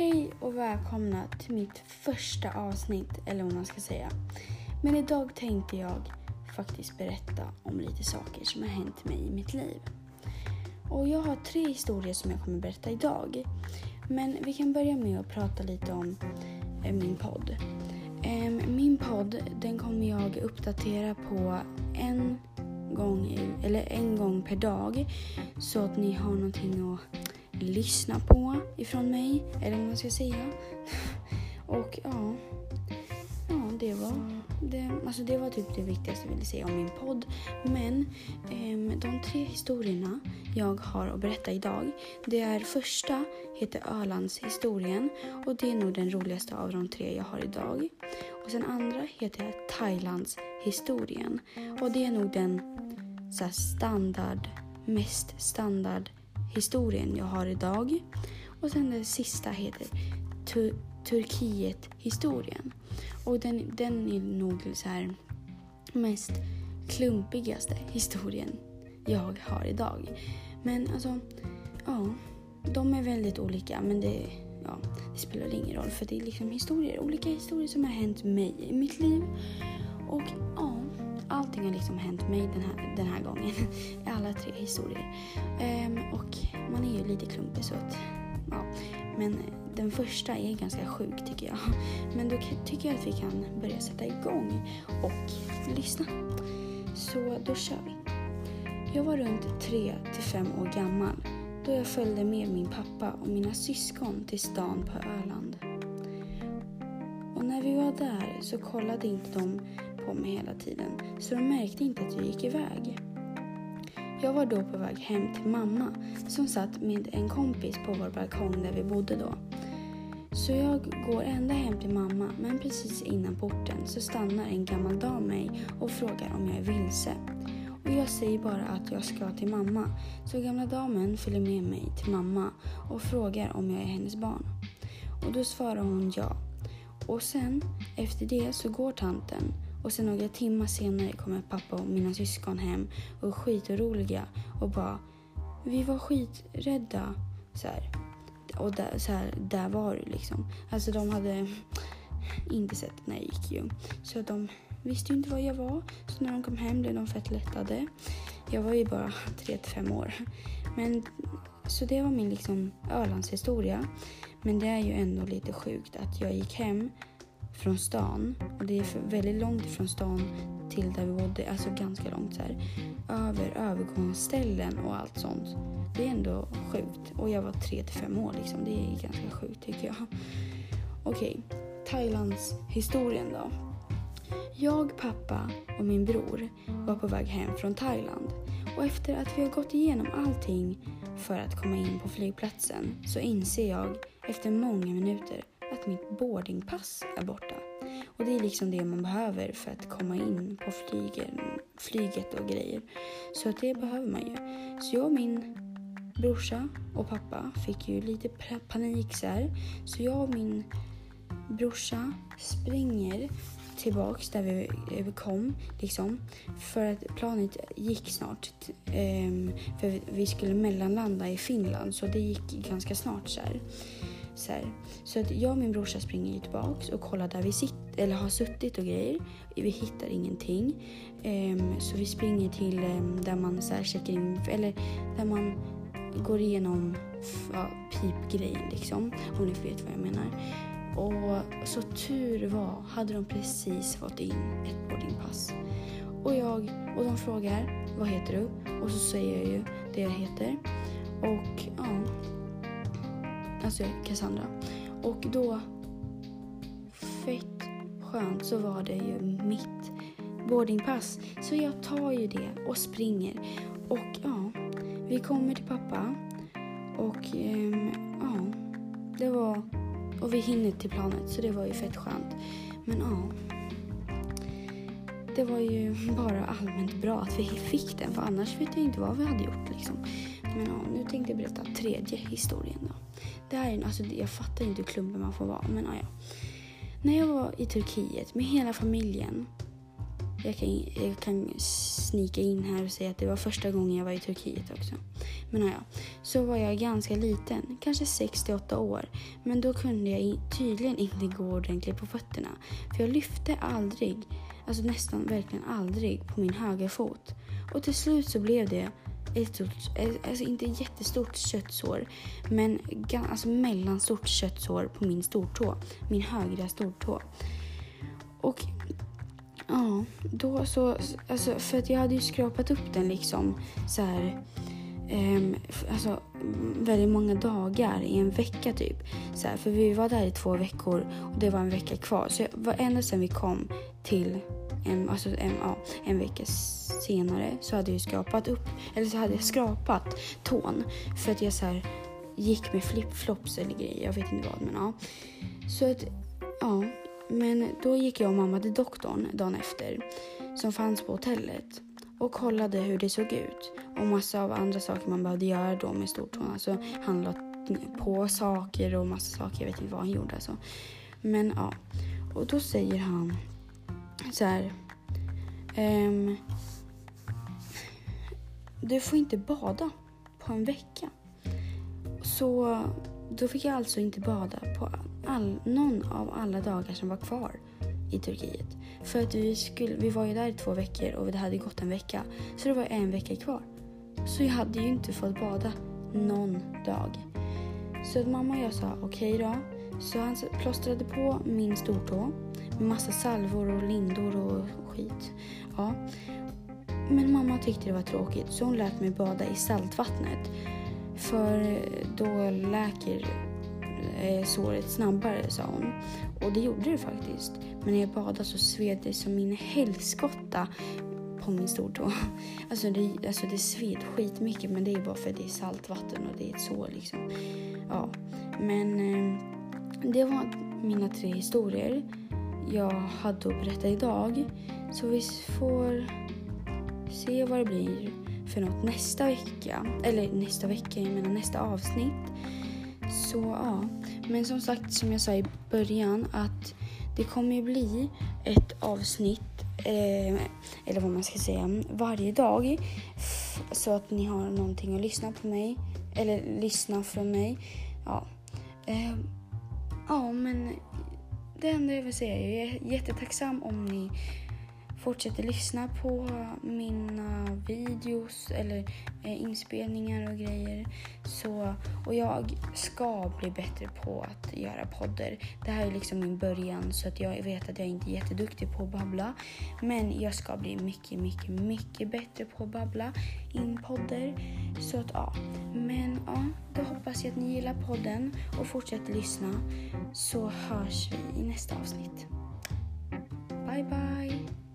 Hej och välkomna till mitt första avsnitt, eller vad man ska säga. Men idag tänkte jag faktiskt berätta om lite saker som har hänt mig i mitt liv. Och jag har tre historier som jag kommer berätta idag. Men vi kan börja med att prata lite om eh, min podd. Ehm, min podd den kommer jag uppdatera på en gång, eller en gång per dag så att ni har någonting att lyssna på ifrån mig, eller vad man ska säga. Och ja, ja det, var, det, alltså det var typ det viktigaste jag ville säga om min podd. Men em, de tre historierna jag har att berätta idag, det är första heter Ölandshistorien och det är nog den roligaste av de tre jag har idag. Och sen andra heter Thailandshistorien och det är nog den så här, standard, mest standard historien jag har idag. Och sen den sista heter Tur Turkiet-historien. Och den, den är nog så här mest klumpigaste historien jag har idag. Men alltså, ja, de är väldigt olika men det, ja, det spelar ingen roll för det är liksom historier, olika historier som har hänt mig i mitt liv. Och ja, allting har liksom hänt mig den här, den här gången. Alla tre historier. Um, och man är ju lite klumpig så att, ja. Men den första är ganska sjuk tycker jag. Men då tycker jag att vi kan börja sätta igång och lyssna. Så då kör vi. Jag var runt 3 till 5 år gammal då jag följde med min pappa och mina syskon till stan på Öland. Och när vi var där så kollade inte de på mig hela tiden så de märkte inte att jag gick iväg. Jag var då på väg hem till mamma som satt med en kompis på vår balkong där vi bodde då. Så jag går ända hem till mamma men precis innan porten så stannar en gammal dam mig och frågar om jag är vilse. Och jag säger bara att jag ska till mamma. Så gamla damen följer med mig till mamma och frågar om jag är hennes barn. Och då svarar hon ja. Och sen efter det så går tanten och sen några timmar senare kommer pappa och mina syskon hem och är skitoroliga och bara vi var skiträdda så här. Och där, så här, där var du liksom. Alltså de hade inte sett när jag gick ju. Så de visste ju inte var jag var. Så när de kom hem blev de fett lättade. Jag var ju bara 3-5 år. Men så det var min liksom Ölandshistoria. Men det är ju ändå lite sjukt att jag gick hem från stan och det är väldigt långt ifrån stan till där vi bodde, alltså ganska långt så här. Över övergångsställen och allt sånt. Det är ändå sjukt. Och jag var 3 till 5 år liksom. Det är ganska sjukt tycker jag. Okej, Thailands historien då. Jag, pappa och min bror var på väg hem från Thailand. Och efter att vi har gått igenom allting för att komma in på flygplatsen så inser jag efter många minuter att mitt boardingpass är borta. Och det är liksom det man behöver för att komma in på flygen, flyget och grejer. Så att det behöver man ju. Så jag och min brorsa och pappa fick ju lite panik så här. Så jag och min brorsa springer tillbaks där vi, kom liksom. För att planet gick snart. ehm, för vi- vi skulle mellanlanda i Finland så det gick ganska snart så här. Så, här. så att jag och min brorsa springer ju tillbaks och kollar där vi sitter, eller har suttit och grejer. Vi hittar ingenting. Um, så vi springer till um, där man så här checkar in, eller där man går igenom ja, pipgrejen liksom. Om ni vet vad jag menar. Och så tur var hade de precis fått in ett boardingpass. Och, jag, och de frågar vad heter du? Och så säger jag ju det jag heter. Och ja, alltså Cassandra. Och då, fett skönt så var det ju mitt boardingpass. Så jag tar ju det och springer. Och ja, vi kommer till pappa. Och ehm, ja, det var... Och vi hinner till planet så det var ju fett skönt. Men ja. Det var ju bara allmänt bra att vi fick den för annars vet jag inte vad vi hade gjort liksom. Men ja, nu tänkte jag berätta tredje historien då. Det här är, en- alltså, jag fattar inte hur klumpig man får vara men ja. När jag var i Turkiet med hela familjen jag kan, jag kan snika in här och säga att det var första gången jag var i Turkiet också. Men ja, så var jag ganska liten, kanske 6-8 år. Men då kunde jag tydligen inte gå ordentligt på fötterna. För jag lyfte aldrig, alltså nästan verkligen aldrig, på min höger fot. Och till slut så blev det ett stort, eh, alltså inte jättestort köttsår, men alltså mellanstort köttsår på min stortå, min högra stortå. Och ja, då så, alltså för att jag hade ju skrapat upp den liksom så här, um, alltså väldigt många dagar i en vecka typ. Så här, för vi var där i två veckor och det var en vecka kvar. Så var ända sedan vi kom till en, alltså en, ja, en vecka senare så hade jag skrapat upp, eller så hade jag skrapat tån för att jag så här, gick med flipflops eller grejer, jag vet inte vad men ja. Så att, ja. Men då gick jag och mamma till doktorn dagen efter som fanns på hotellet och kollade hur det såg ut och massa av andra saker man behövde göra då med stortån. Alltså handla på saker och massa saker, jag vet inte vad han gjorde alltså. Men ja, och då säger han så här. Ehm, du får inte bada på en vecka. Så då fick jag alltså inte bada på all, någon av alla dagar som var kvar i Turkiet. För att vi, skulle, vi var ju där i två veckor och det hade gått en vecka. Så det var en vecka kvar. Så jag hade ju inte fått bada någon dag. Så att mamma och jag sa okej okay då. Så han plåstrade på min stortå massa salvor och lindor och skit. Ja. Men mamma tyckte det var tråkigt så hon lät mig bada i saltvattnet. För då läker Eh, såret snabbare sa hon. Och det gjorde det faktiskt. Men när jag badade så sved det som min helskotta på min stortå. Alltså det, alltså det sved skitmycket men det är bara för att det är saltvatten och det är ett sår liksom. Ja, men eh, det var mina tre historier jag hade att berätta idag. Så vi får se vad det blir för något nästa vecka. Eller nästa vecka, jag menar nästa avsnitt. Så ja, men som sagt som jag sa i början att det kommer ju bli ett avsnitt, eh, eller vad man ska säga, varje dag. Så att ni har någonting att lyssna på mig, eller lyssna från mig. Ja, eh, ja men det enda jag vill säga är jag är jättetacksam om ni fortsätter lyssna på mina videos eller eh, inspelningar och grejer. Så, och jag ska bli bättre på att göra poddar. Det här är liksom min början så att jag vet att jag inte är jätteduktig på att babbla. Men jag ska bli mycket, mycket, mycket bättre på att babbla in poddar. Så att ja, men ja, då hoppas jag att ni gillar podden och fortsätter lyssna. Så hörs vi i nästa avsnitt. Bye bye!